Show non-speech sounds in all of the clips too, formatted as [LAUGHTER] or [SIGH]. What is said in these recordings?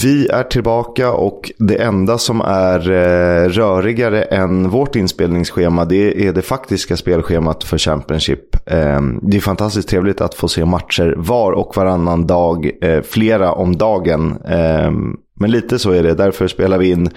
Vi är tillbaka och det enda som är eh, rörigare än vårt inspelningsschema det är det faktiska spelschemat för Championship. Ehm, det är fantastiskt trevligt att få se matcher var och varannan dag, eh, flera om dagen. Ehm, men lite så är det, därför spelar vi in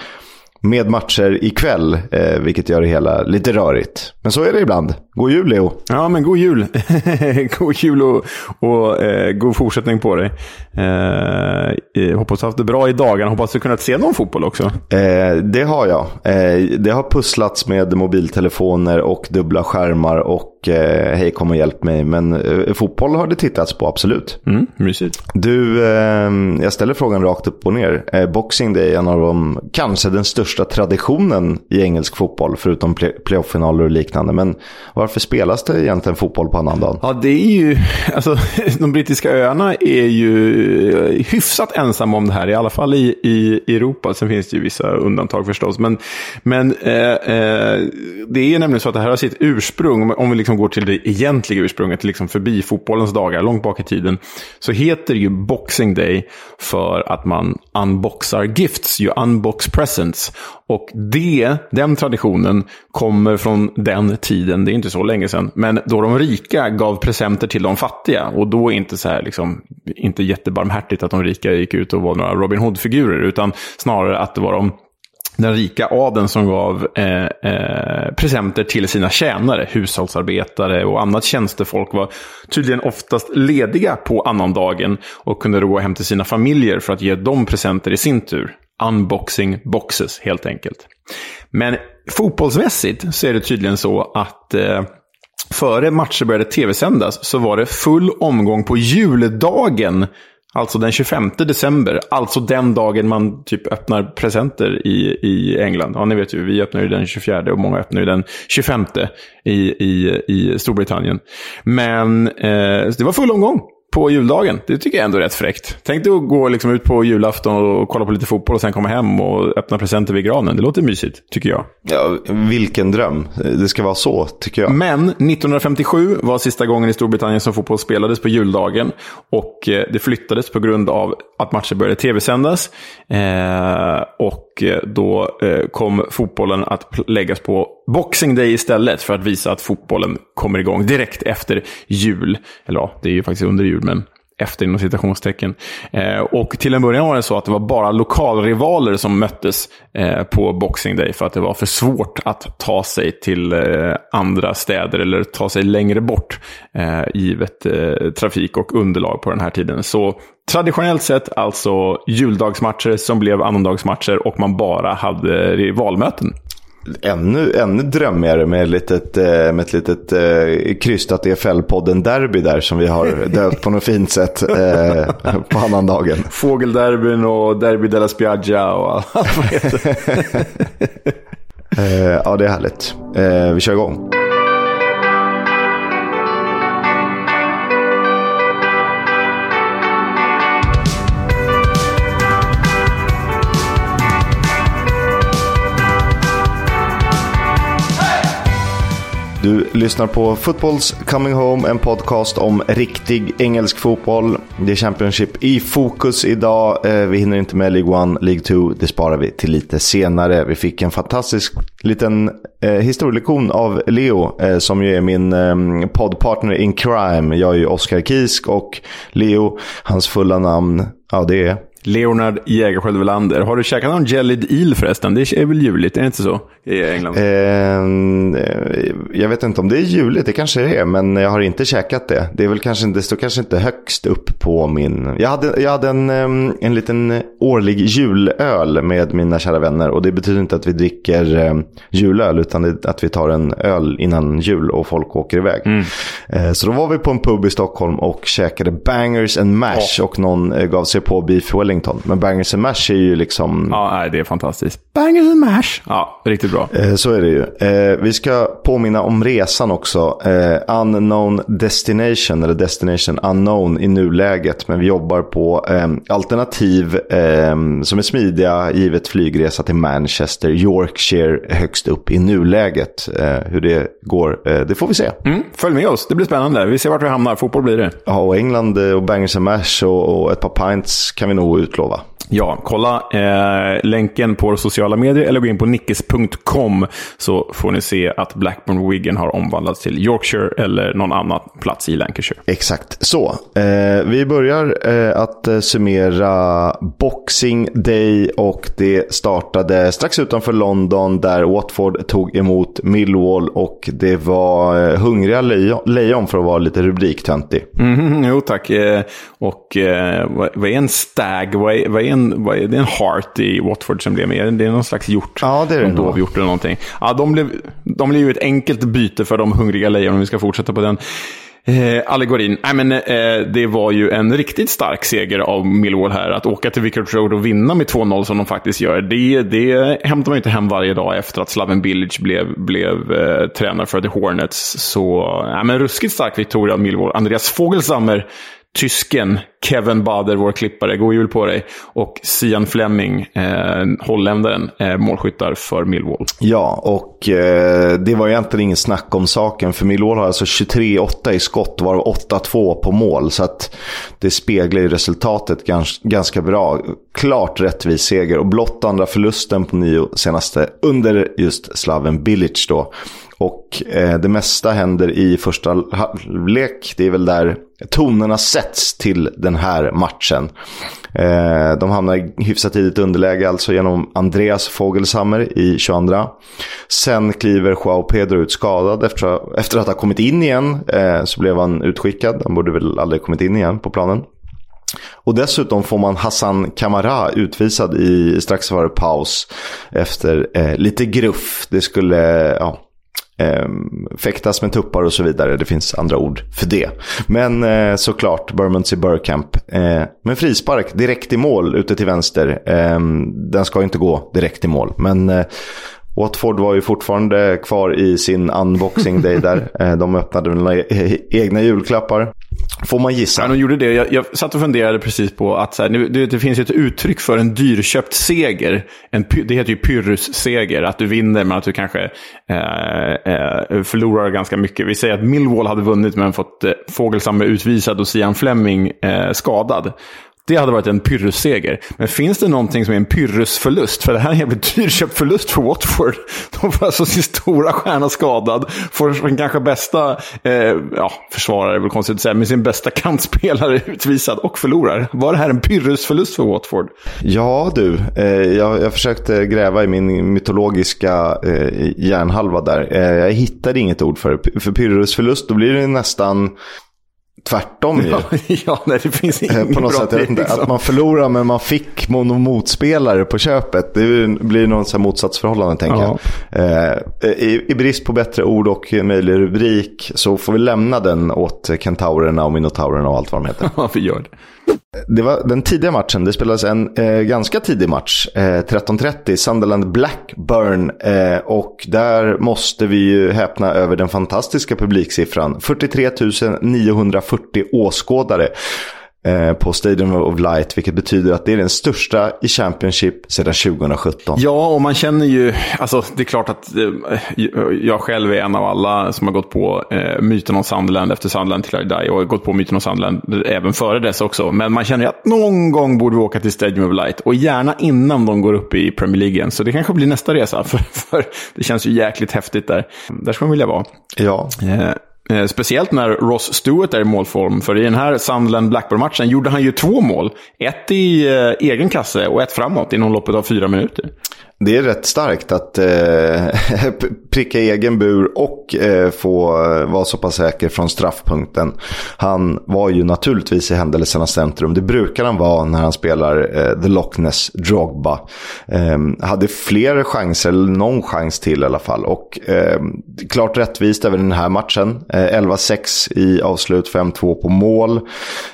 med matcher ikväll, eh, vilket gör det hela lite rörigt. Men så är det ibland. God jul Leo! Ja, men god jul! [LAUGHS] god jul och, och eh, god fortsättning på dig. Eh, hoppas du har haft det bra i dagarna. Hoppas du kunnat se någon fotboll också. Eh, det har jag. Eh, det har pusslats med mobiltelefoner och dubbla skärmar och eh, hej kom och hjälp mig. Men eh, fotboll har det tittats på, absolut. Mm, mysigt. Du, eh, jag ställer frågan rakt upp och ner. Eh, Boxing Day är en av de, kanske den största traditionen i engelsk fotboll, förutom play playoff-finaler och liknande. Men varför spelas det egentligen fotboll på annandagen? Ja, det är ju, [LAUGHS] alltså [LAUGHS] de brittiska öarna är ju eh, hyfsat ensamma om det här, i alla fall i, i Europa. Sen finns det ju vissa undantag förstås. Men, men eh, eh, det är nämligen så att det här har sitt ursprung, om vi liksom går till det egentliga ursprunget, liksom förbi fotbollens dagar, långt bak i tiden, så heter det ju Boxing Day för att man unboxar gifts, you unbox presents. Och det, den traditionen kommer från den tiden, det är inte så länge sedan, men då de rika gav presenter till de fattiga. Och då inte så här, liksom, inte jättebarmhärtigt att de rika gick ut och var några Robin Hood-figurer, utan snarare att det var de den rika adeln som gav eh, eh, presenter till sina tjänare, hushållsarbetare och annat tjänstefolk var tydligen oftast lediga på annandagen och kunde då gå hem till sina familjer för att ge dem presenter i sin tur. Unboxing boxes, helt enkelt. Men fotbollsmässigt så är det tydligen så att eh, före matcher började tv-sändas så var det full omgång på juldagen Alltså den 25 december, alltså den dagen man typ öppnar presenter i, i England. Ja, ni vet ju, vi öppnar ju den 24 och många öppnar ju den 25 i, i, i Storbritannien. Men eh, det var full omgång på juldagen. Det tycker jag ändå är rätt fräckt. Tänk dig att gå liksom ut på julafton och kolla på lite fotboll och sen komma hem och öppna presenter vid granen. Det låter mysigt, tycker jag. Ja, vilken dröm. Det ska vara så, tycker jag. Men 1957 var sista gången i Storbritannien som fotboll spelades på juldagen. Och eh, det flyttades på grund av att matcher började tv-sändas. Eh, och eh, då eh, kom fotbollen att läggas på Boxing Day istället för att visa att fotbollen kommer igång direkt efter jul. Eller ja, det är ju faktiskt under jul, men efter inom citationstecken. Eh, och till en början var det så att det var bara lokalrivaler som möttes eh, på Boxing Day för att det var för svårt att ta sig till eh, andra städer eller ta sig längre bort eh, givet eh, trafik och underlag på den här tiden. Så traditionellt sett alltså juldagsmatcher som blev annandagsmatcher och man bara hade rivalmöten ännu, ännu drömmigare med, ett litet, eh, med ett litet eh, krystat EFL-podden-derby där som vi har [LAUGHS] döpt på något fint sätt eh, på annandagen. Fågelderbyn och Derby della Spiaggia och allt vad heter. [LAUGHS] eh, ja, det är härligt. Eh, vi kör igång. Du lyssnar på Footballs Coming Home, en podcast om riktig engelsk fotboll. Det är Championship i fokus idag. Eh, vi hinner inte med League 1, League 2. Det sparar vi till lite senare. Vi fick en fantastisk liten eh, historielektion av Leo, eh, som ju är min eh, poddpartner in crime. Jag är ju Oskar Kisk och Leo, hans fulla namn, ja det är Leonard Jägerskiöld Welander. Har du käkat någon Jellied Eel förresten? Det är väl juligt, är det inte så? I England? Eh, jag vet inte om det är juligt, det kanske det är, men jag har inte käkat det. Det, är väl kanske, det står kanske inte högst upp på min... Jag hade, jag hade en, en liten årlig julöl med mina kära vänner och det betyder inte att vi dricker julöl utan att vi tar en öl innan jul och folk åker iväg. Mm. Eh, så då var vi på en pub i Stockholm och käkade bangers and mash oh. och någon eh, gav sig på beef Wellington. Men bangers and mash är ju liksom... Ja, det är fantastiskt. Bangers and mash. Ja, riktigt bra. Eh, så är det ju. Eh, vi ska påminna om resan också. Eh, unknown destination, eller destination unknown i nuläget. Men vi jobbar på eh, alternativ eh, som är smidiga givet flygresa till Manchester, Yorkshire högst upp i nuläget. Eh, hur det går, det får vi se. Mm, följ med oss, det blir spännande. Vi ser vart vi hamnar, fotboll blir det. Ja, och England och bangers and mash och, och ett par pints kan vi nog utlova. Ja, kolla eh, länken på sociala medier eller gå in på nickes.com så får ni se att Blackburn Wigan har omvandlats till Yorkshire eller någon annan plats i Lancashire. Exakt så. Eh, vi börjar eh, att eh, summera Boxing Day och det startade strax utanför London där Watford tog emot Millwall och det var eh, hungriga lejon, lejon för att vara lite rubriktöntig. Mm, jo tack. Eh, och vad är en stag? Vad är, vad är en, vad är, det är en heart i Watford som blev med. Det är någon slags hjort. Ja, det är det nog. Dovhjort eller någonting. Ja, de blev, de blev ju ett enkelt byte för de hungriga lejonen om vi ska fortsätta på den. Eh, allegorin. Nej, men, eh, det var ju en riktigt stark seger av Millwall här. Att åka till Vicarage Road och vinna med 2-0 som de faktiskt gör. Det, det hämtar man ju inte hem varje dag efter att Slaven Bilic blev, blev eh, tränare för The Hornets. Så ja, men ruskigt stark victoria av Millwall. Andreas Fogelsammer tysken Kevin Bader, vår klippare, god jul på dig. Och Sian Fleming, eh, holländaren, eh, målskyttar för Millwall. Ja, och eh, det var egentligen ingen snack om saken. För Millwall har alltså 23-8 i skott, varav 8-2 på mål. Så att det speglar ju resultatet gans ganska bra. Klart rättvis seger och blott andra förlusten på nio senaste under just Slaven Bilic då. Och eh, det mesta händer i första halvlek. Det är väl där tonerna sätts till den här matchen. Eh, de hamnar i hyfsat tidigt underläge alltså genom Andreas Fogelsammer i 22. Sen kliver Joao Pedro ut skadad efter, efter att ha kommit in igen. Eh, så blev han utskickad. Han borde väl aldrig kommit in igen på planen. Och dessutom får man Hassan Kamara utvisad i strax före paus efter eh, lite gruff. Det skulle, ja, eh, fäktas med tuppar och så vidare. Det finns andra ord för det. Men eh, såklart Bermondsey Burkamp. Eh, men frispark direkt i mål ute till vänster. Eh, den ska inte gå direkt i mål. Men eh, Watford var ju fortfarande kvar i sin unboxing day där. [LAUGHS] Eh, de öppnade några e-, egna julklappar. Får man gissa. Ja, de gjorde det. Jag, jag satt och funderade precis på att så här, det, det, finns ett uttryck för en dyrköpt seger. En, det heter ju pyrrhusseger. Att du vinner men att du kanske eh, eh, förlorar ganska mycket. Vi säger att Millwall hade vunnit men fått eh, Fågelsamme utvisad och Sian Fleming eh, skadad. Det hade varit en pyrrusseger. Men finns det någonting som är en pyrrusförlust? För det här är en jävligt dyrköpt förlust för Watford. [LAUGHS] De får alltså sin stora stjärna skadad. Får sin kanske bästa, eh, ja, försvarare är väl konstigt att säga, men sin bästa kantspelare [LAUGHS] utvisad och förlorar. Var det här en pyrrusförlust för Watford? Ja du, eh, jag, jag försökte gräva i min mytologiska eh, hjärnhalva där. Eh, jag hittade inget ord för det. För pyrrusförlust, då blir det nästan tvärtom ju. [LAUGHS] Ja, ja nej, det finns eh, inget På något sätt, inte. Liksom. Att man förlorar men man fick någon motspelare på köpet. Det blir något så motsatsförhållande tänker ja. jag. Eh, i, I brist på bättre ord och möjlig rubrik så får vi lämna den åt kentaurerna och minotaurerna och allt vad de heter. [LAUGHS] Ja, vi gör det. Det var den tidiga matchen. Det spelades en eh, ganska tidig match. Eh, 13.30. Sunderland Blackburn. Eh, och där måste vi ju häpna över den fantastiska publiksiffran. 43 940 åskådare. Eh, på Stadium of Light. Vilket betyder att det är den största i Championship sedan 2017. Ja, och man känner ju, alltså det är klart att eh, jag själv är en av alla som har gått på eh, myten om Sunderland efter Sunderland till I die. Och gått på myten om Sunderland även före dess också. Men man känner ju att någon gång borde vi åka till Stadium of Light. Och gärna innan de går upp i Premier League igen. Så det kanske blir nästa resa. [LAUGHS] För, för det känns ju jäkligt häftigt där. Där ska man vilja vara. Ja. Eh, Eh, speciellt när Ross Stewart är i målform. För i den här Sunderland-Blackburn-matchen gjorde han ju två mål. Ett i eh, egen kasse och ett framåt inom loppet av fyra minuter det är rätt starkt att eh, [LAUGHS] pricka egen bur och eh, få vara så pass säker från straffpunkten. Han var ju naturligtvis i händelsernas centrum. Det brukar han vara när han spelar eh, The Loch Ness Drogba. Eh, hade fler chanser, eller någon chans till i alla fall. Och eh, klart rättvist även den här matchen. Eh, 11-6 i avslut, 5-2 på mål.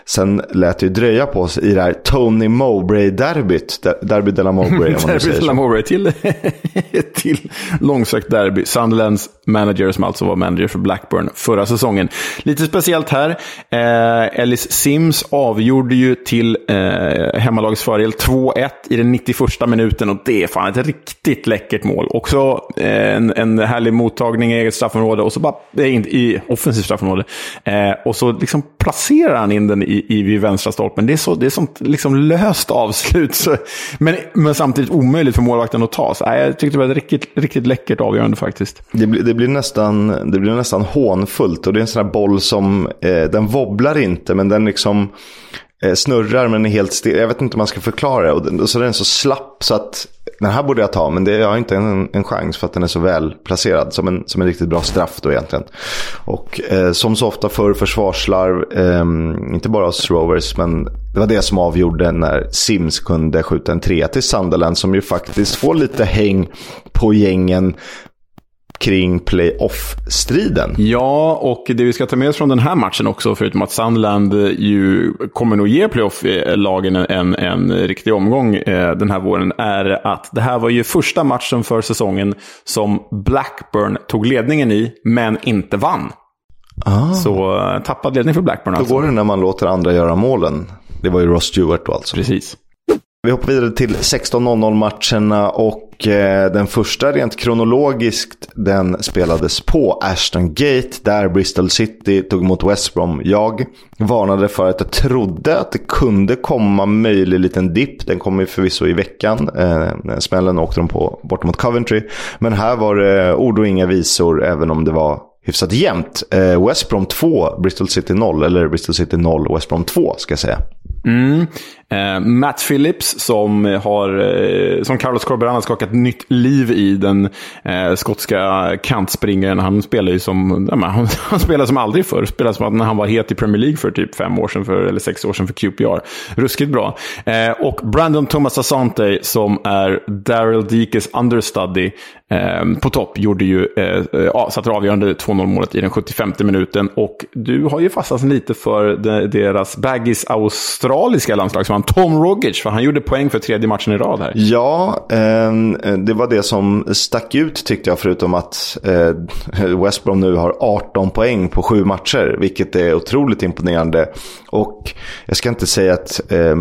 Sen lät det ju dröja på sig i det här Tony Mowbray-derbyt. Derby de la Mowbray, om man nu säger så [LAUGHS] till, [LAUGHS] till långsökt derby. Sunderlands manager som alltså var manager för Blackburn förra säsongen. Lite speciellt här. Eh, Ellis Sims avgjorde ju till eh, hemmalagets fördel 2-1 i den 91 minuten och det är fan ett riktigt läckert mål. Också eh, en, en härlig mottagning i eget straffområde och så bara eh, i offensivt straffområde. Eh, och så liksom placerar han in den i, i vid vänstra stolpen. Det är, så, det är sånt liksom löst avslut. [LAUGHS] Så, men, men samtidigt omöjligt för målvakten att tas. Äh, jag tyckte det var ett riktigt, riktigt läckert avgörande faktiskt. Det blir, det blir, nästan, det blir nästan hånfullt. Och det är en sån här boll som, eh, den wobblar inte, men den liksom eh, snurrar men är helt stel. Jag vet inte hur man ska förklara det. Och, den, och så är den så slapp så att den här borde jag ta, men det, jag har inte en, en chans för att den är så väl placerad. Som en, som en riktigt bra straff då egentligen. Och eh, som så ofta för försvarslarv, eh, inte bara hos Rovers, men det var det som avgjorde när Sims kunde skjuta en trea till Sunderland. Som ju faktiskt får lite häng på gängen kring playoff-striden. Ja, och det vi ska ta med oss från den här matchen också, förutom att Sunderland ju kommer nog ge playoff-lagen en, en, riktig omgång eh, den här våren, är att det här var ju första matchen för säsongen som Blackburn tog ledningen i, men inte vann. Ah. Så eh, tappad ledning för Blackburn alltså. Då går det när man låter andra göra målen. Det var ju Ross Stewart då alltså. Precis. Vi hoppar vidare till 16.00 matcherna och eh, den första rent kronologiskt den spelades på Ashton Gate där Bristol City tog emot West Brom. Jag varnade för att jag trodde att det kunde komma möjlig liten dipp. Den kom ju förvisso i veckan. Eh, smällen åkte de på bort mot Coventry. Men här var det ord och inga visor även om det var hyfsat jämnt. Eh, West Brom 2, Bristol City 0. Eller Bristol City 0, West Brom 2 ska jag säga. Mm. Eh, Matt Phillips som, har, eh, som Carlos Corberan har skakat nytt liv i. Den eh, skotska kantspringaren. Han spelar ju som, ja, han, [LAUGHS] han spelar som aldrig förr. Spelar som när han var het i Premier League för typ fem år sedan, för, eller sex år sedan för QPR. Ruskigt bra. Eh, och Brandon Thomas Asante som är Daryl Dikes understudy eh, på topp. Gjorde ju, eh, eh satte det avgörande 2-0 målet i den 75 minuten. Och du har ju fastnat lite för de, deras Baggis australiska landslagsman Tom Rogic, för han gjorde poäng för tredje matchen i rad här. Ja, eh, det var det som stack ut tyckte jag, förutom att eh, West Brom nu har 18 poäng på sju matcher, vilket är otroligt imponerande. Och jag ska inte säga att eh,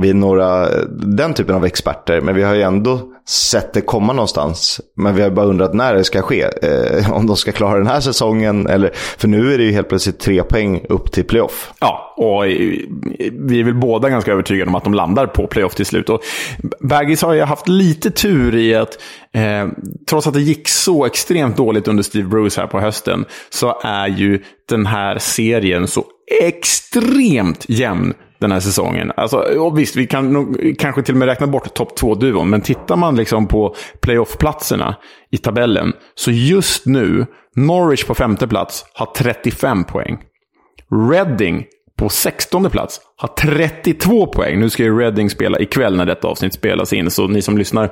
vi är några, den typen av experter, men vi har ju ändå sett det komma någonstans. Men vi har bara undrat när det ska ske. Eh, om de ska klara den här säsongen. Eller, för nu är det ju helt plötsligt tre poäng upp till playoff. Ja, och eh, vi är väl båda ganska övertygade om att de landar på playoff till slut. Och Baggis har ju haft lite tur i att, eh, trots att det gick så extremt dåligt under Steve Bruce här på hösten, så är ju den här serien så extremt jämn den här säsongen. Alltså, och visst, vi kan nog, kanske till och med räkna bort topp två-duon, men tittar man liksom på playoff-platserna i tabellen, så just nu, Norwich på femte plats har 35 poäng. Reading på 16 plats har 32 poäng. Nu ska ju Reading spela ikväll när detta avsnitt spelas in, så ni som lyssnar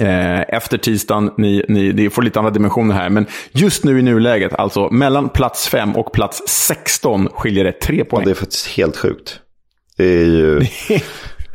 Eh, efter tisdagen, ni, ni, ni får lite andra dimensioner här. Men just nu i nuläget, alltså mellan plats 5 och plats 16 skiljer det 3 poäng. Ja, det är faktiskt helt sjukt. Det är ju...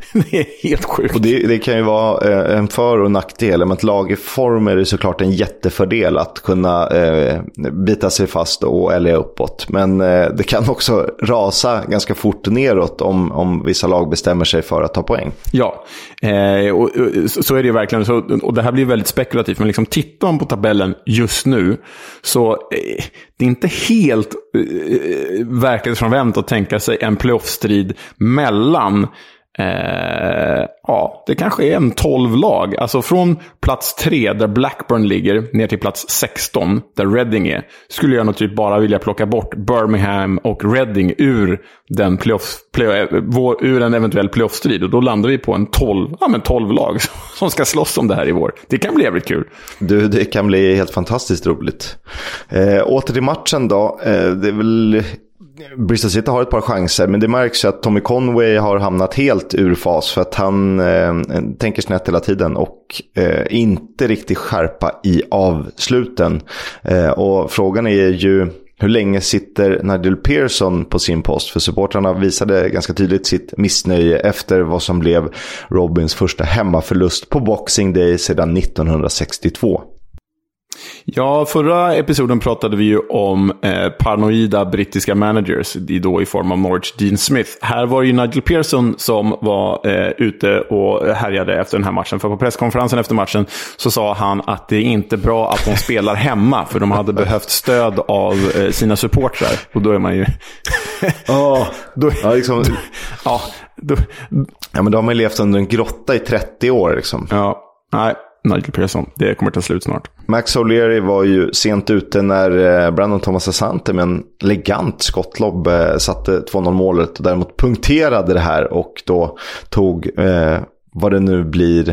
[LAUGHS] det är helt sjukt. Och det, det, kan ju vara eh, en för och nackdel. Men ett lag i form är det såklart en jättefördel att kunna eh, bita sig fast och älga uppåt. Men eh, det kan också rasa ganska fort neråt om, om vissa lag bestämmer sig för att ta poäng. Ja, eh, och, och, så är det ju verkligen. Så, och det här blir väldigt spekulativt. Men liksom, tittar man på tabellen just nu så eh, det är inte helt eh, verklighetsfrånvänt att tänka sig en playoff-strid mellan Eh, ja, det kanske är en 12 lag. Alltså från plats 3 där Blackburn ligger ner till plats 16 där Reading är. Skulle jag nog typ bara vilja plocka bort Birmingham och Reading ur, den playoff, playoff, eh, vår, ur en eventuell playoff-strid. Och då landar vi på en 12, ja, men 12 lag [LAUGHS] som ska slåss om det här i vår. Det kan bli jävligt kul. Du, det kan bli helt fantastiskt roligt. Eh, åter till matchen då. Eh, det är väl Bristol City har ett par chanser, men det märks att Tommy Conway har hamnat helt ur fas för att han eh, tänker snett hela tiden och eh, inte riktigt skärpa i avsluten. Eh, och frågan är ju hur länge sitter Nigel Pearson på sin post? För supportrarna visade ganska tydligt sitt missnöje efter vad som blev Robins första hemmaförlust på Boxing Day sedan 1962. Ja, förra episoden pratade vi ju om eh, paranoida brittiska managers, då i form av Norwich Dean Smith. Här var det ju Nigel Pearson som var eh, ute och härjade efter den här matchen. För på presskonferensen efter matchen så sa han att det är inte bra att de spelar hemma, för de hade behövt stöd av eh, sina supportrar. Och då är man ju... oh, [LAUGHS] då, ja, liksom... [LAUGHS] ja, då... ja, men då har man ju levt under en grotta i 30 år. Liksom. Ja, nej. Nigel Pearson. Det kommer ta slut snart. Max O'Leary var ju sent ute när eh, Brandon Thomas Asante med en elegant skottlobb eh, satte 2-0 målet och däremot punkterade det här och då tog eh, vad det nu blir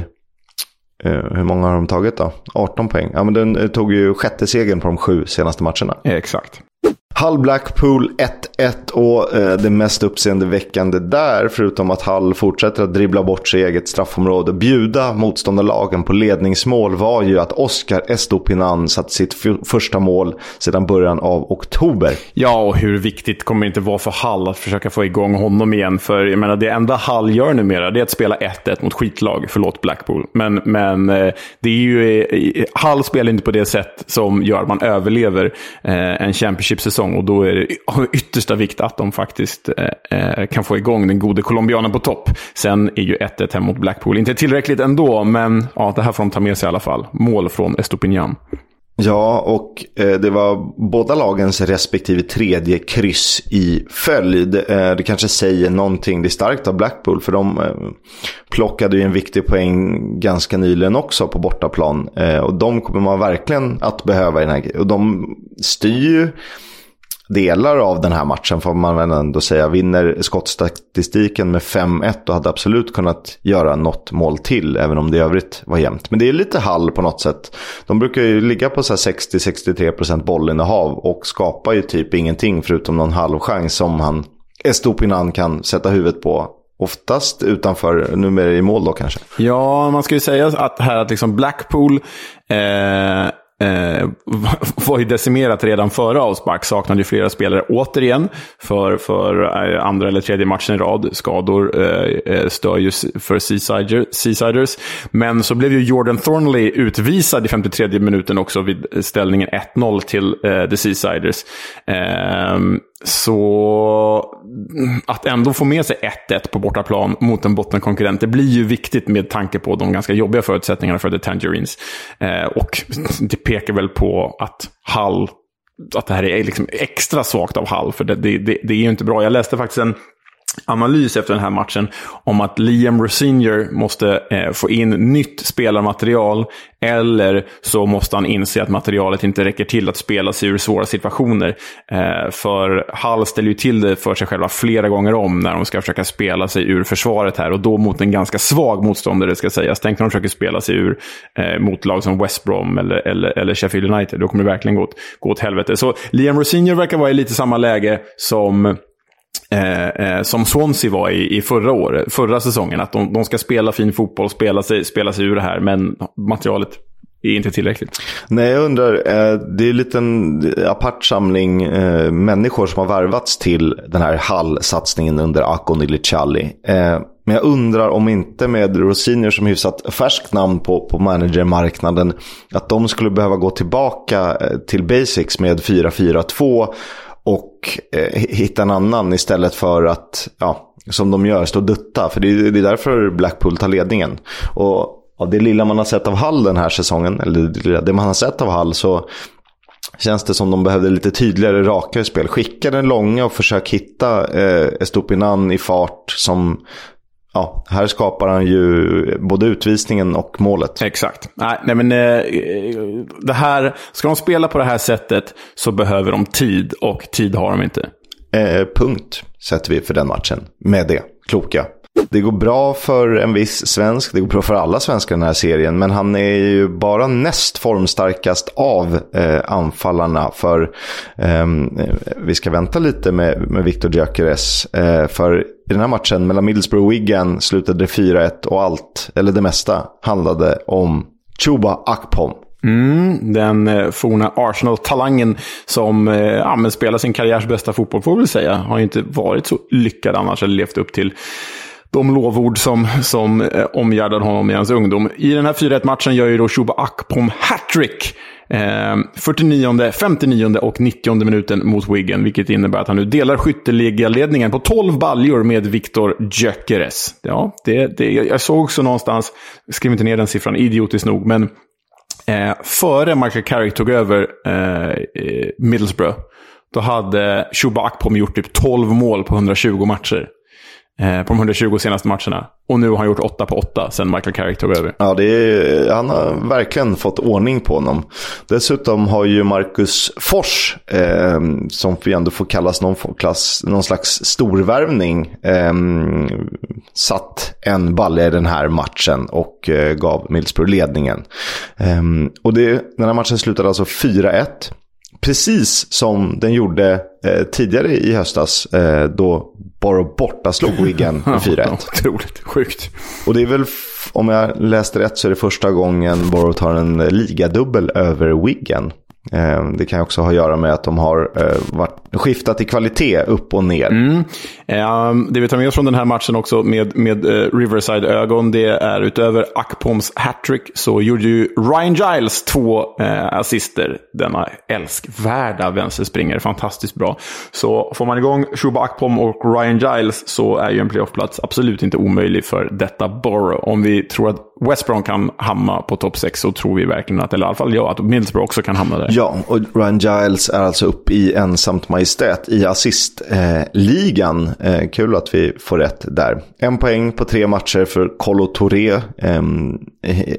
eh, hur många har de tagit då? 18 poäng. Ja, men den tog ju sjätte segern på de sju senaste matcherna. Exakt. Hull Blackpool 1-1 och eh, det mest uppseendeväckande där, förutom att Hull fortsätter att dribbla bort sig i eget straffområde och bjuda motståndarlagen på ledningsmål var ju att Oscar Estopinan satte sitt första mål sedan början av oktober. Ja, och hur viktigt kommer det inte vara för Hull att försöka få igång honom igen? För jag menar, det enda Hull gör numera det är att spela 1-1 mot skitlag. Förlåt Blackpool. Men, men eh, det är ju, Hall Hull spelar inte på det sätt som gör att man överlever eh, en Championship-säsong säsong. Och då är det av yttersta vikt att de faktiskt eh, eh, kan få igång den gode colombianen på topp. Sen är ju 1-1 hem mot Blackpool inte tillräckligt ändå, men ja, det här får de ta med sig i alla fall. Mål från Estopinian. Ja, och eh, det var båda lagens respektive tredje kryss i följd. Eh, det kanske säger någonting. Det är starkt av Blackpool för de eh, plockade ju en viktig poäng ganska nyligen också på bortaplan. Eh, och de kommer man verkligen att behöva i den här Och de styr ju delar av den här matchen får man väl ändå säga. Vinner skottstatistiken med 5-1 och hade absolut kunnat göra något mål till. Även om det i övrigt var jämnt. Men det är lite hall på något sätt. De brukar ju ligga på 60-63% bollinnehav och skapar ju typ ingenting förutom någon halvchans som han Estopinan kan sätta huvudet på Oftast utanför, numera i mål då kanske. Ja, man ska ju säga att här att liksom Blackpool eh, eh, [LAUGHS] var ju decimerat redan före avspark. Saknade ju flera spelare återigen för, för eh, andra eller tredje matchen i rad. Skador eh, eh stör ju för Seasiders. Men så blev ju Jordan Thornley utvisad i 53 minuten också vid ställningen 1-0 till eh, The Seasiders. Eh, så mm, att ändå få med sig 1-1 på bortaplan mot en bottenkonkurrent, det blir ju viktigt med tanke på de ganska jobbiga förutsättningarna för The Tangerines. Eh, och [LAUGHS] det pekar väl på att Hall, att det här är liksom extra svagt av Hall, för det, det, det, det är ju inte bra. Jag läste faktiskt en analys efter den här matchen om att Liam Rosinier måste eh, få in nytt spelarmaterial eller så måste han inse att materialet inte räcker till att spela sig ur svåra situationer. Eh, för Hall ställer ju till det för sig själva flera gånger om när de ska försöka spela sig ur försvaret här och då mot en ganska svag motståndare ska sägas. Tänk när de försöker spela sig ur eh, mot lag som West Brom eller, eller, eller Sheffield United. Då kommer det verkligen gå åt, gå åt helvete. Så Liam Rosinier verkar vara i lite samma läge som Eh, eh, som Swansea var i, i förra, året, förra säsongen. Att de, de ska spela fin fotboll, spela sig, spela sig ur det här, men materialet är inte tillräckligt. Nej, jag undrar, eh, det är en liten apart samling eh, människor som har värvats till den här Hall-satsningen under Akon Ilicali. Eh, men jag undrar om inte med Rosinier som hyfsat färskt namn på, på managermarknaden, att de skulle behöva gå tillbaka eh, till basics med 4-4-2 och eh, hitta en annan istället för att, ja, som de gör, stå och dutta. För det är, det är därför Blackpool tar ledningen. Och av det lilla man har sett av Hall den här säsongen, eller det, det man har sett av Hall, så känns det som de behövde lite tydligare, rakare spel. Skicka den långa och försök hitta eh, Estopinan i fart som ja, här skapar han ju både utvisningen och målet. Exakt. Nej, men eh, det här, ska de spela på det här sättet så behöver de tid och tid har de inte. Eh, punkt sätter vi för den matchen med det kloka. Det går bra för en viss svensk, det går bra för alla svenskar i den här serien. Men han är ju bara näst formstarkast av eh, anfallarna. För ehm, eh, vi ska vänta lite med, med Victor Gyökeres. Eh, för i den här matchen mellan Middlesbrough och Wigan slutade det 4-1 och allt, eller det mesta, handlade om Chuba Akpom. Mm, den eh, forna Arsenal-talangen som eh, ja, spelar sin karriärs bästa fotboll, får vi väl säga. Har ju inte varit så lyckad annars, eller levt upp till de lovord som, som eh, omgärdade honom i hans ungdom. I den här 4-1-matchen gör ju då Shuba Akpom hattrick. Eh, 49, 59 och 90 minuten mot Wiggen, vilket innebär att han nu delar skytteligaledningen på 12 baljor med Viktor Gyökeres. Ja, det, det, jag såg också någonstans, skriv skrev inte ner den siffran idiotiskt nog, men eh, före Michael Carrick tog över eh, Middlesbrough, då hade Shuba Akpom gjort typ 12 mål på 120 matcher. Eh, på de 120 senaste matcherna. Och nu har han gjort 8 på 8 sen Michael Carrick tog över. Ja, det är, han har verkligen fått ordning på honom. Dessutom har ju Marcus Fors, eh, som vi ändå får kallas någon, klass, någon slags storvärvning, eh, satt en balja i den här matchen och eh, gav Millsburg ledningen. Eh, och det, den här matchen slutade alltså 4-1 precis som den gjorde eh, tidigare i höstas eh, då Borough borta slog Wigan [LAUGHS] med 4-1. Otroligt sjukt. Och det är väl, om jag läste rätt, så är det första gången Borough tar en ligadubbel över Wigan. Eh, det kan också ha att göra med att de har eh, varit, skiftat i kvalitet upp och ner. Mm. Um, det vi tar med oss från den här matchen också med, med uh, Riverside-ögon, det är utöver Akpoms hattrick så gjorde ju Ryan Giles två uh, assister. Denna älskvärda vänsterspringare, fantastiskt bra. Så får man igång Shuba Akpom och Ryan Giles så är ju en playoffplats absolut inte omöjlig för detta Borough. Om vi tror att West Brom kan hamna på topp 6 så tror vi verkligen att, eller i alla fall jag, att Middlesbrough också kan hamna där. Ja, och Ryan Giles är alltså uppe i ensamt majestät i assistligan. Eh, kul att vi får rätt där. En poäng på tre matcher för Colo Touré. Ehm, eh,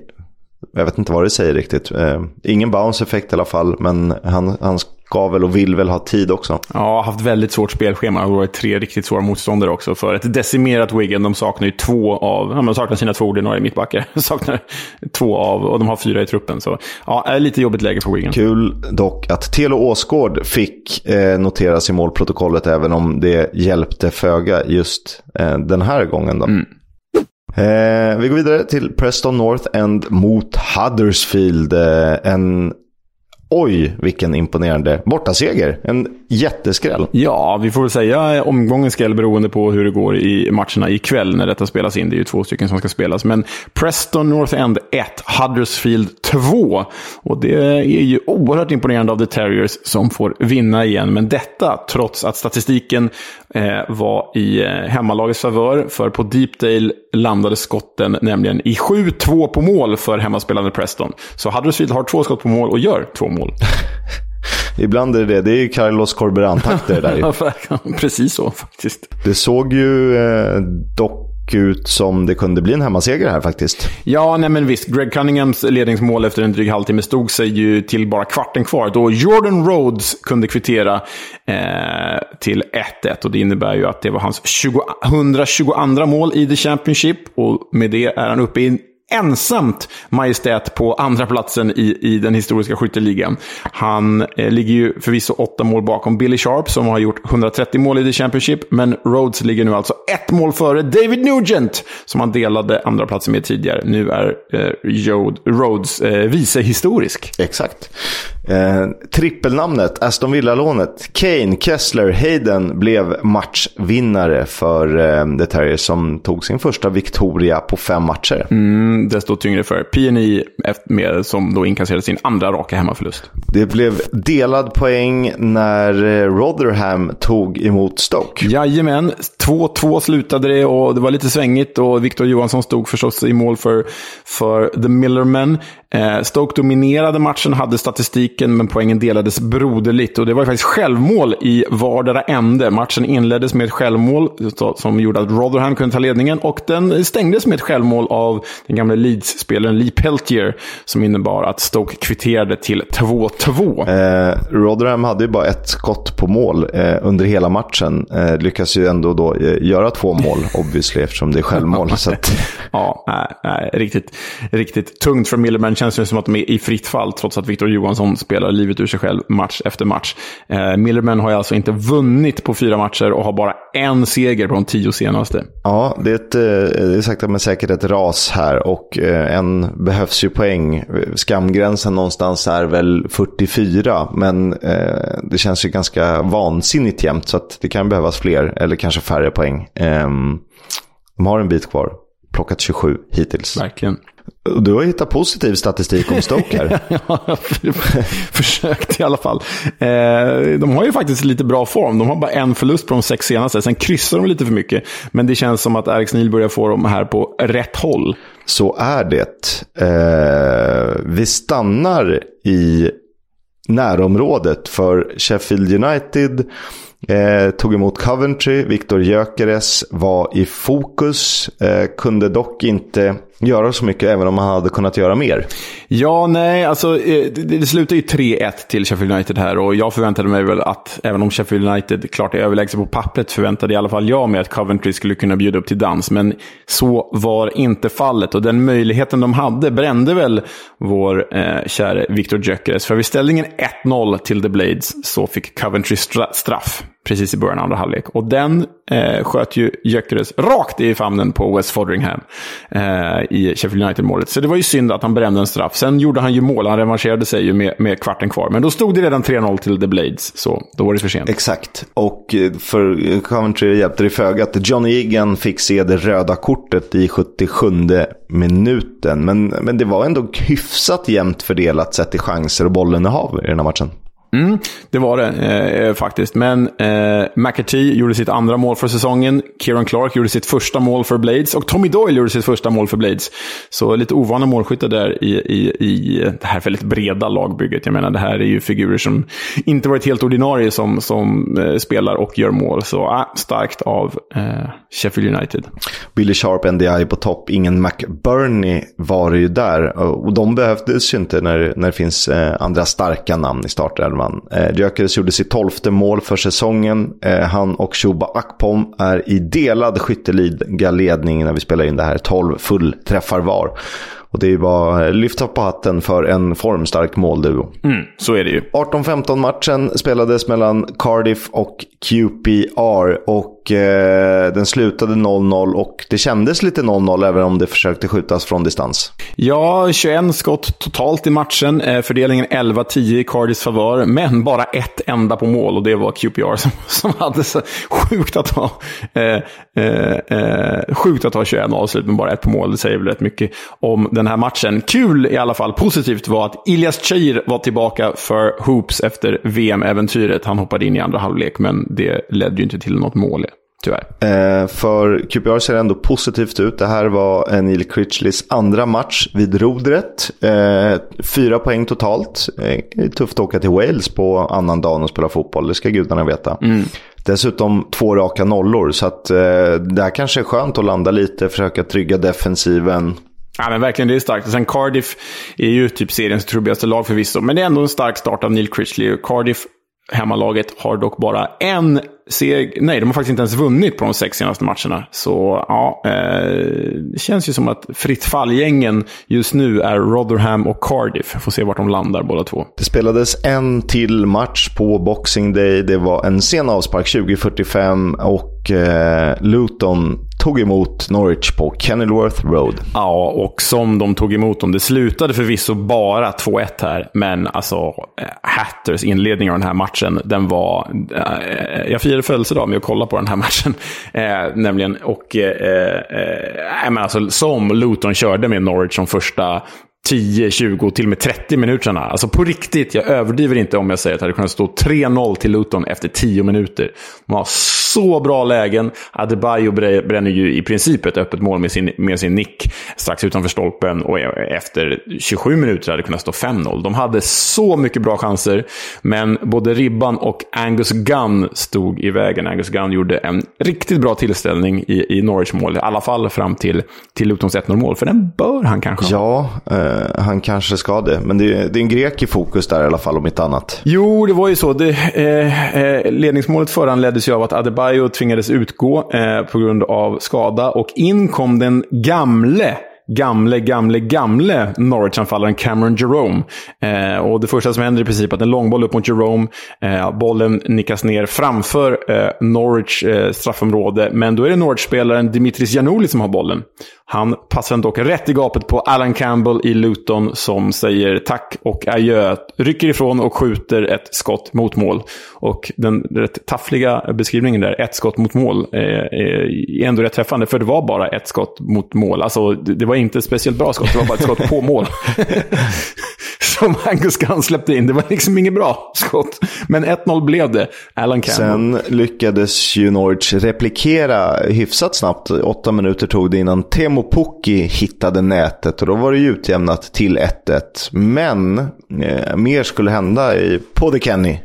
jag vet inte vad det säger riktigt. Eh, ingen bounce-effekt i alla fall, men han, han ska väl och vill väl ha tid också. Ja, haft väldigt svårt spelschema. Det har varit tre riktigt svåra motståndare också. För ett decimerat Wigan, de saknar ju två av, ja, de saknar sina två ordinarie mittbackar. [LAUGHS] De saknar två av, och de har fyra i truppen. Så ja, är lite jobbigt läge för Wigan. Kul dock att Telo Åsgård fick eh, noteras i målprotokollet, även om det hjälpte föga just eh, den här gången. Då. Mm. Eh, vi går vidare till Preston North End mot Huddersfield. Eh, en Oj, vilken imponerande bortaseger. En jätteskräll. Ja, vi får väl säga eh, omgångens skräll beroende på hur det går i matcherna ikväll när detta spelas in. Det är ju två stycken som ska spelas. Men Preston North End 1, Huddersfield 2. Och det är ju oerhört imponerande av The Terriers som får vinna igen. Men detta trots att statistiken eh, var i eh, hemmalagets favör. För på Deepdale landade skotten nämligen i 7-2 på mål för hemmaspelande Preston. Så Huddersfield har två skott på mål och gör två mål. [LAUGHS] Ibland är det det. Det är ju Carlos Corberan-takter där. [LAUGHS] Precis så faktiskt. Det såg ju eh, dock ut som det kunde bli en hemmaseger här faktiskt. Ja, nej men visst. Greg Cunninghams ledningsmål efter en dryg halvtimme stod sig ju till bara kvarten kvar. Då Jordan Rhodes kunde kvittera eh, till 1-1. Och det innebär ju att det var hans 20, 122 mål i The Championship. Och med det är han uppe i ensamt majestät på andra platsen i, i den historiska skytteligan. Han eh, ligger ju förvisso åtta mål bakom Billy Sharp som har gjort 130 mål i The Championship. Men Rhodes ligger nu alltså ett mål före David Nugent som han delade andra platsen med tidigare. Nu är eh, Rhodes eh, vice historisk. Exakt. Eh, trippelnamnet, Aston Villa-lånet, Kane, Kessler, Hayden blev matchvinnare för eh, The Terriers som tog sin första Victoria på fem matcher. Mm, desto tyngre för PNI med, som då inkasserade sin andra raka hemmaförlust. Det blev delad poäng när eh, Rotherham tog emot Stoke. Jajamän, 2-2 slutade det och det var lite svängigt och Victor Johansson stod förstås i mål för, för The Millermen. Eh, Stoke dominerade matchen, hade statistiken, men poängen delades broderligt. Och det var faktiskt självmål i vardera ände. Matchen inleddes med ett självmål som gjorde att Rotherham kunde ta ledningen. Och den stängdes med ett självmål av den gamla Leeds-spelaren Lee Peltier. Som innebar att Stoke kvitterade till 2-2. Eh, Rotherham hade ju bara ett skott på mål eh, under hela matchen. Eh, lyckas ju ändå då eh, göra två mål, [LAUGHS] obviously, eftersom det är självmål. så att... [LAUGHS] ja, nej, nej, riktigt, riktigt tungt för Millerman känns det som att de är i fritt fall, trots att Victor Johansson spelar livet ur sig själv match efter match. Eh, Millerman har ju alltså inte vunnit på fyra matcher och har bara en seger på de tio senaste. Ja, det är, ett, eh, det är sakta men säkert ett ras här och eh, en behövs ju poäng. Skamgränsen någonstans är väl 44, men eh, det känns ju ganska vansinnigt jämnt så att det kan behövas fler eller kanske färre poäng. Eh, De har en bit kvar. Plockat 27 hittills. Verkligen. Du har hittat positiv statistik om Stoke här. [LAUGHS] ja, försökt i alla fall. Eh, de har ju faktiskt lite bra form. De har bara en förlust på de sex senaste. Sen kryssar de lite för mycket. Men det känns som att Alex Neil börjar få dem här på rätt håll. Så är det. Eh, vi stannar i närområdet för Sheffield United Eh, tog emot Coventry, Viktor Gyökeres var i fokus. Eh, kunde dock inte göra så mycket även om han hade kunnat göra mer. Ja, nej, alltså eh, det, det slutar ju 3-1 till Sheffield United här och jag förväntade mig väl att, även om Sheffield United klart är överlägset på pappret, förväntade i alla fall jag mig att Coventry skulle kunna bjuda upp till dans. Men så var inte fallet och den möjligheten de hade brände väl vår eh, käre Viktor Gyökeres. För vid ställningen 1-0 till The Blades så fick Coventry straff precis i början av andra halvlek. Och den eh, sköt ju Gyökeres rakt i famnen på West Fodringham eh, i Sheffield United-målet. Så det var ju synd att han brände en straff. Sen gjorde han ju mål, han revanscherade sig ju med, med kvarten kvar. Men då stod det redan 3-0 till The Blades, så då var det för sent. Exakt, och eh, för Coventry hjälpte det föga att Johnny Egan fick se det röda kortet i 77 minuten. Men, men det var ändå hyfsat jämnt fördelat sett i chanser och bollinnehav i den här matchen. Mm, det var det eh, eh, faktiskt. Men eh, McAtee gjorde sitt andra mål för säsongen. Kieran Clark gjorde sitt första mål för Blades. Och Tommy Doyle gjorde sitt första mål för Blades. Så lite ovana målskyttar där i, i, i eh, det här väldigt breda lagbygget. Jag menar, det här är ju figurer som inte varit helt ordinarie som, som eh, spelar och gör mål. Så eh, starkt av eh, Sheffield United. Billy Sharp, NDI på topp. Ingen McBurney var det ju där. Och de behövdes ju inte när, när det finns eh, andra starka namn i startelvan man. Eh, Gyökeres gjorde sitt tolfte mål för säsongen. Eh, han och Shuba Akpom är i delad skytteliga ledning när vi spelar in det här. 12 fullträffar var. Och det är bara lyfta på hatten för en formstark målduo. Mm, så är det ju. 18-15 matchen spelades mellan Cardiff och QPR. Och eh, den slutade 0-0 och det kändes lite 0-0 även om det försökte skjutas från distans. Ja, 21 skott totalt i matchen. Eh, fördelningen 11-10 i Cardis favör. Men bara ett enda på mål och det var QPR som, som hade så sjukt att ha, eh, eh, eh sjukt att ha 21 avslut men bara ett på mål. Det säger väl rätt mycket om den här matchen. Kul i alla fall, positivt var att Ilias Cheir var tillbaka för Hoops efter VM-äventyret. Han hoppade in i andra halvlek, men det ledde ju inte till något mål. Tyvärr. Eh, för QPR ser ändå positivt ut. Det här var Neil Critchleys andra match vid rodret. Eh, fyra poäng totalt. Eh, tufft att åka till Wales på annan dag och spela fotboll, det ska gudarna veta. Mm. Dessutom två raka nollor, så att, eh, det här kanske är skönt att landa lite, försöka trygga defensiven. Ja, men verkligen, det är starkt. sen Cardiff är ju typ seriens trubbigaste lag förvisso. Men det är ändå en stark start av Neil Critchley. Cardiff, hemmalaget, har dock bara en seger. Nej, de har faktiskt inte ens vunnit på de sex senaste matcherna. Så ja, eh, det känns ju som att fritt fall-gängen just nu är Rotherham och Cardiff. Får se vart de landar båda två. Det spelades en till match på Boxing Day. Det var en sen avspark 2045 och eh, Luton tog emot Norwich på Kenilworth Road. Ja, och som de tog emot dem. Det slutade förvisso bara 2-1 här, men alltså eh, Hatters inledning av den här matchen, den var... Eh, jag firade födelsedag med att kolla på den här [LAUGHS] matchen. Eh, nämligen, och... Eh, eh, eh men alltså, som Luton körde med Norwich som första 10, 20, till och med 30 minuterna. Alltså på riktigt, jag överdriver inte om jag säger att det hade kunnat stå 3-0 till Luton efter 10 minuter. De har så bra lägen. Adebayo bränner ju i princip ett öppet mål med sin, med sin nick strax utanför stolpen. Och e-, efter 27 minuter hade det kunnat stå 5-0. De hade så mycket bra chanser. Men både Ribban och Angus Gunn stod i vägen. Angus Gunn gjorde en riktigt bra tillställning i, i Norwich mål. I alla fall fram till, till Lutons 1-0-mål. För den bör han kanske ha. Ja, eh Eh, han kanske ska det. Men det är, det är en grek i fokus där i alla fall, om inte annat. Jo, det var ju så. Det, eh, eh, ledningsmålet föranleddes ju av att Adebayo tvingades utgå eh, på grund av skada. Och in kom den gamle gamle, gamle, gamle Norwich-anfallaren Cameron Jerome. Eh, och det första som händer i princip är att en långboll upp mot Jerome. Eh, bollen nickas ner framför eh, Norwich eh, straffområde. Men då är det Norwich-spelaren Dimitris Januli som har bollen. Han passar dock rätt i gapet på Alan Campbell i Luton som säger tack och adjö. Rycker ifrån och skjuter ett skott mot mål. Och den rätt taffliga beskrivningen där, ett skott mot mål, eh, eh, är ändå rätt träffande. För det var bara ett skott mot mål. Alltså, det var inte ett speciellt bra skott, det var bara ett skott på mål. [LAUGHS] som Angus Gunn släppte in. Det var liksom inget bra skott. Men 1-0 blev det. Alan Campbell. Sen lyckades ju Norwich replikera hyfsat snabbt. Åtta minuter tog det innan Temo Pukki hittade nätet. Och då var det ju utjämnat till 1-1. Men eh, mer skulle hända i, på The Kenny.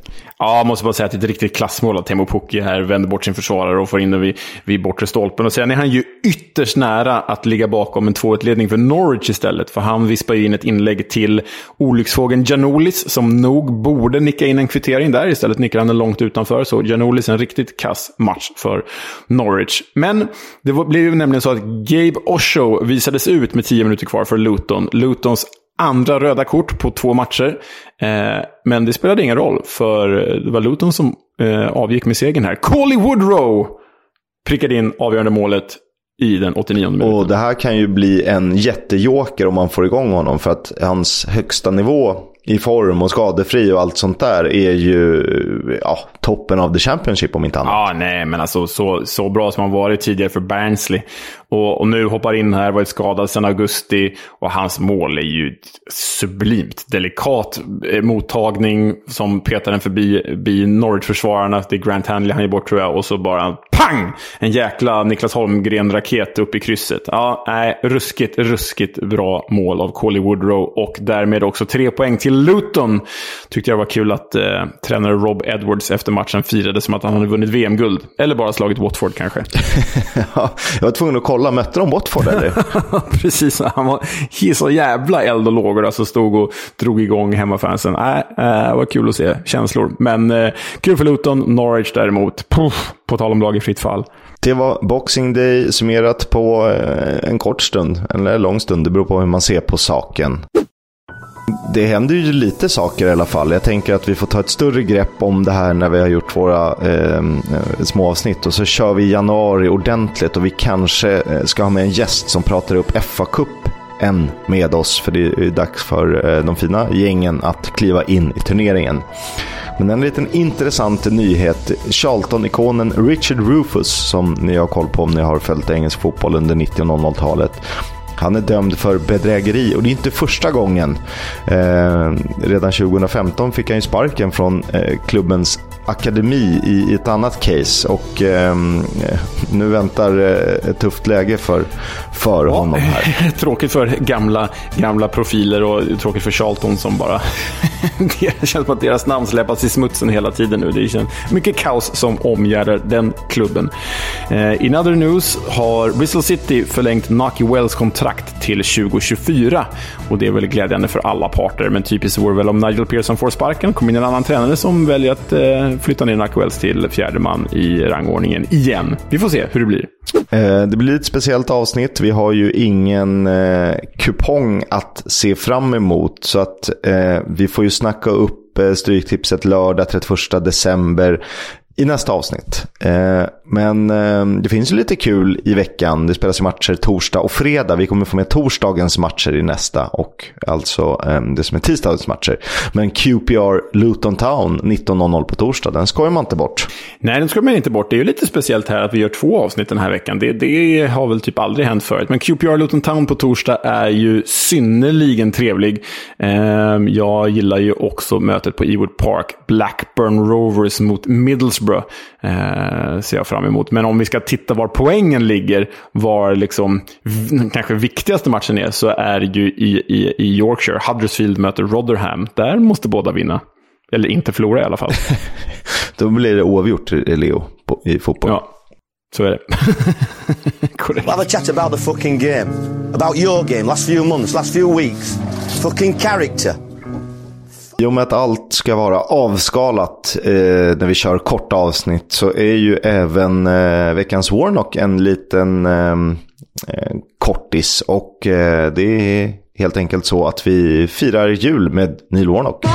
Ja, jag måste bara säga att det är ett riktigt klassmål av Teemu Pukki här. Vänder bort sin försvarare och får in den vid, vid bortre stolpen. Och sen är han ju ytterst nära att ligga bakom en 2-1-ledning för Norwich istället. För han vispar ju in ett inlägg till olycksfågeln Janolis som nog borde nicka in en kvittering där. Istället nickar han den långt utanför. Så Janolis en riktigt kass match för Norwich. Men det blev ju nämligen så att Gabe Osho visades ut med 10 minuter kvar för Luton. Lutons andra röda kort på två matcher. Eh, men det spelade ingen roll, för det var Luton som eh, avgick med segern här. Coley Woodrow prickade in avgörande målet i den 89 minuten. Och det här kan ju bli en jättejoker om man får igång honom. För att hans högsta nivå i form och skadefri och allt sånt där är ju ja, toppen av the Championship om inte annat. Ja, nej, men alltså så, så bra som han varit tidigare för Barnsley. Och, och nu hoppar in här, varit skadad sedan augusti och hans mål är ju sublimt. Delikat eh, mottagning som petar den förbi, förbi Norwich-försvararna. Det är Grant Hanley han ger bort tror jag. Och så bara pang! En jäkla Niklas Holmgren-raket upp i krysset. Ja, nej, ruskigt, ruskigt bra mål av Coley Woodrow. Och därmed också tre poäng till Luton. Tyckte jag var kul att eh, tränare Rob Edwards efter matchen firade som att han hade vunnit VM-guld. Eller bara slagit Watford kanske. [LAUGHS] ja, jag var tvungen att kolla, mötte de Watford eller? [LAUGHS] Precis, han var så jävla eld och lågor. Alltså stod och drog igång hemmafansen. Äh, äh, var kul att se känslor. Men eh, kul för Luton. Norwich däremot, puff, på tal om lag i fritt fall. Det var Boxing Day summerat på eh, en kort stund, eller en lång stund. Det beror på hur man ser på saken. Det händer ju lite saker i alla fall. Jag tänker att vi får ta ett större grepp om det här när vi har gjort våra ehm, eh, små avsnitt. Och så kör vi i januari ordentligt och vi kanske eh, ska ha med en gäst som pratar upp FA-cup än med oss. För det är dags för eh, de fina gängen att kliva in i turneringen. Men en liten intressant nyhet. Charlton-ikonen Richard Rufus, som ni har koll på om ni har följt engelsk fotboll under 90 och 00-talet. Han är dömd för bedrägeri och det är inte första gången. Eh, redan 2015 fick han ju sparken från eh, klubbens akademi i, i, ett annat case. Och eh, nu väntar eh, ett tufft läge för, för ja, honom här. [LAUGHS] Tråkigt för gamla, gamla profiler och tråkigt för Charlton som bara... [LAUGHS] det känns som att deras namn släppas i smutsen hela tiden nu. Det känns mycket kaos som omgärdar den klubben. Eh, in other news har Bristol City förlängt Naki Wells kontrakt till 2024. Och det är väl glädjande för alla parter, men typiskt vore väl om Nigel Pearson får sparken, kommer in en annan tränare som väljer att eh, flytta ner Nackwells till fjärde man i rangordningen igen. Vi får se hur det blir. Eh, det blir ett speciellt avsnitt. Vi har ju ingen eh, kupong att se fram emot. Så att eh, vi får ju snacka upp eh, Stryktipset lördag 31 december i nästa avsnitt. Eh, men eh, det finns ju lite kul i veckan. Det spelas ju matcher torsdag och fredag. Vi kommer få med torsdagens matcher i nästa och alltså ehm, det som är tisdagens matcher. Men QPR Luton Town 19.00 på torsdag, den skojar man inte bort. Nej, den skojar man inte bort. Det är ju lite speciellt här att vi gör två avsnitt den här veckan. Det, det har väl typ aldrig hänt förut. Men QPR Luton Town på torsdag är ju synnerligen trevlig. Ehm, jag gillar ju också mötet på Ewood Park. Blackburn Rovers mot Middlesbrough ser jag fram fram emot. Men om vi ska titta var poängen ligger, var liksom kanske viktigaste matchen är, så är det ju i, i, i Yorkshire. Huddersfield möter Rotherham. Där måste båda vinna. Eller inte förlora i alla fall. [LAUGHS] Då blir det oavgjort, Leo, på, i fotboll. Ja, så är det. [LAUGHS] Korrekt. Have a chat about the fucking game. About your game, last few months, last few weeks. Fucking character. I och med att allt ska vara avskalat eh, när vi kör korta avsnitt så är ju även eh, veckans Warnock en liten, ehm, eh, kortis. Och eh, det är helt enkelt så att vi firar jul med Neil Warnock.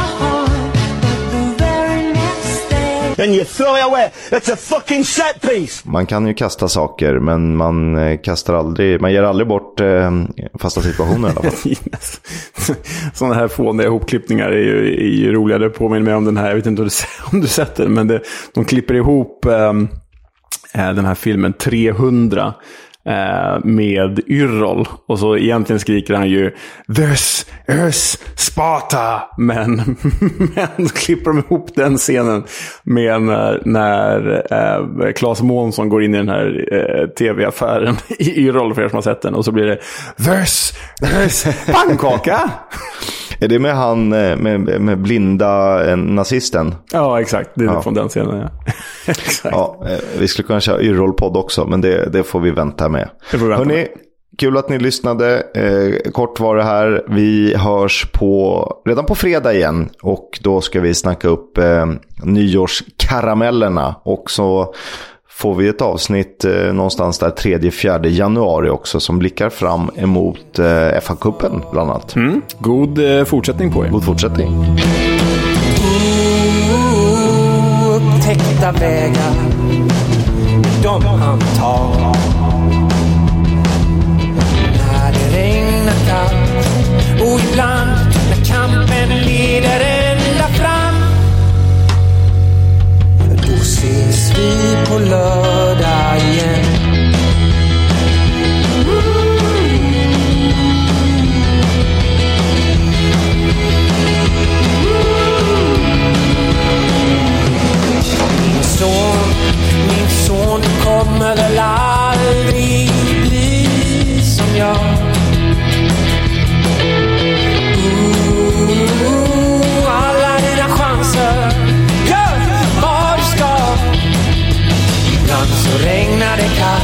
And you throw it away. It's a fucking set piece. Man kan ju kasta saker men man eh, kastar aldrig, man ger aldrig bort eh, fasta situationer i alla fall. [LAUGHS] Sådana här fåniga ihopklippningar är ju, är ju roliga. Det påminner mig om den här, jag vet inte om du, om du sett den, men det, de klipper ihop ehm, eh, den här filmen 300 eh, med Yrrol. Och så egentligen skriker han ju This is Sparta! Men, [LAUGHS] men klipper de ihop den scenen med när, när eh, Claes Månsson går in i den här eh, tv-affären i Yrrol, för er som har sett den. Och så blir det This is [LAUGHS] pannkaka! Är det med han eh, med, med blinda eh, nazisten? Ja, exakt. Det är Ja. från den scenen. Ja. [LAUGHS] exakt. Ja, eh, vi skulle kunna köra Yrrol-podd också, men det, det får vi vänta med. Det får vi vänta Hörrni, med. kul att ni lyssnade. Eh, kort var det här. Vi hörs på, redan på fredag igen. Och då ska vi snacka upp eh, nyårskaramellerna. Och så får vi ett avsnitt eh, någonstans där 3-4 januari också. Som blickar fram emot eh, FA-cupen bland annat. Mm. God eh, fortsättning på er. God fortsättning. upptäckta vägar de han tar. Ses vi på lördag kan.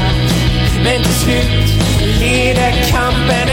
Men till slut leder kampen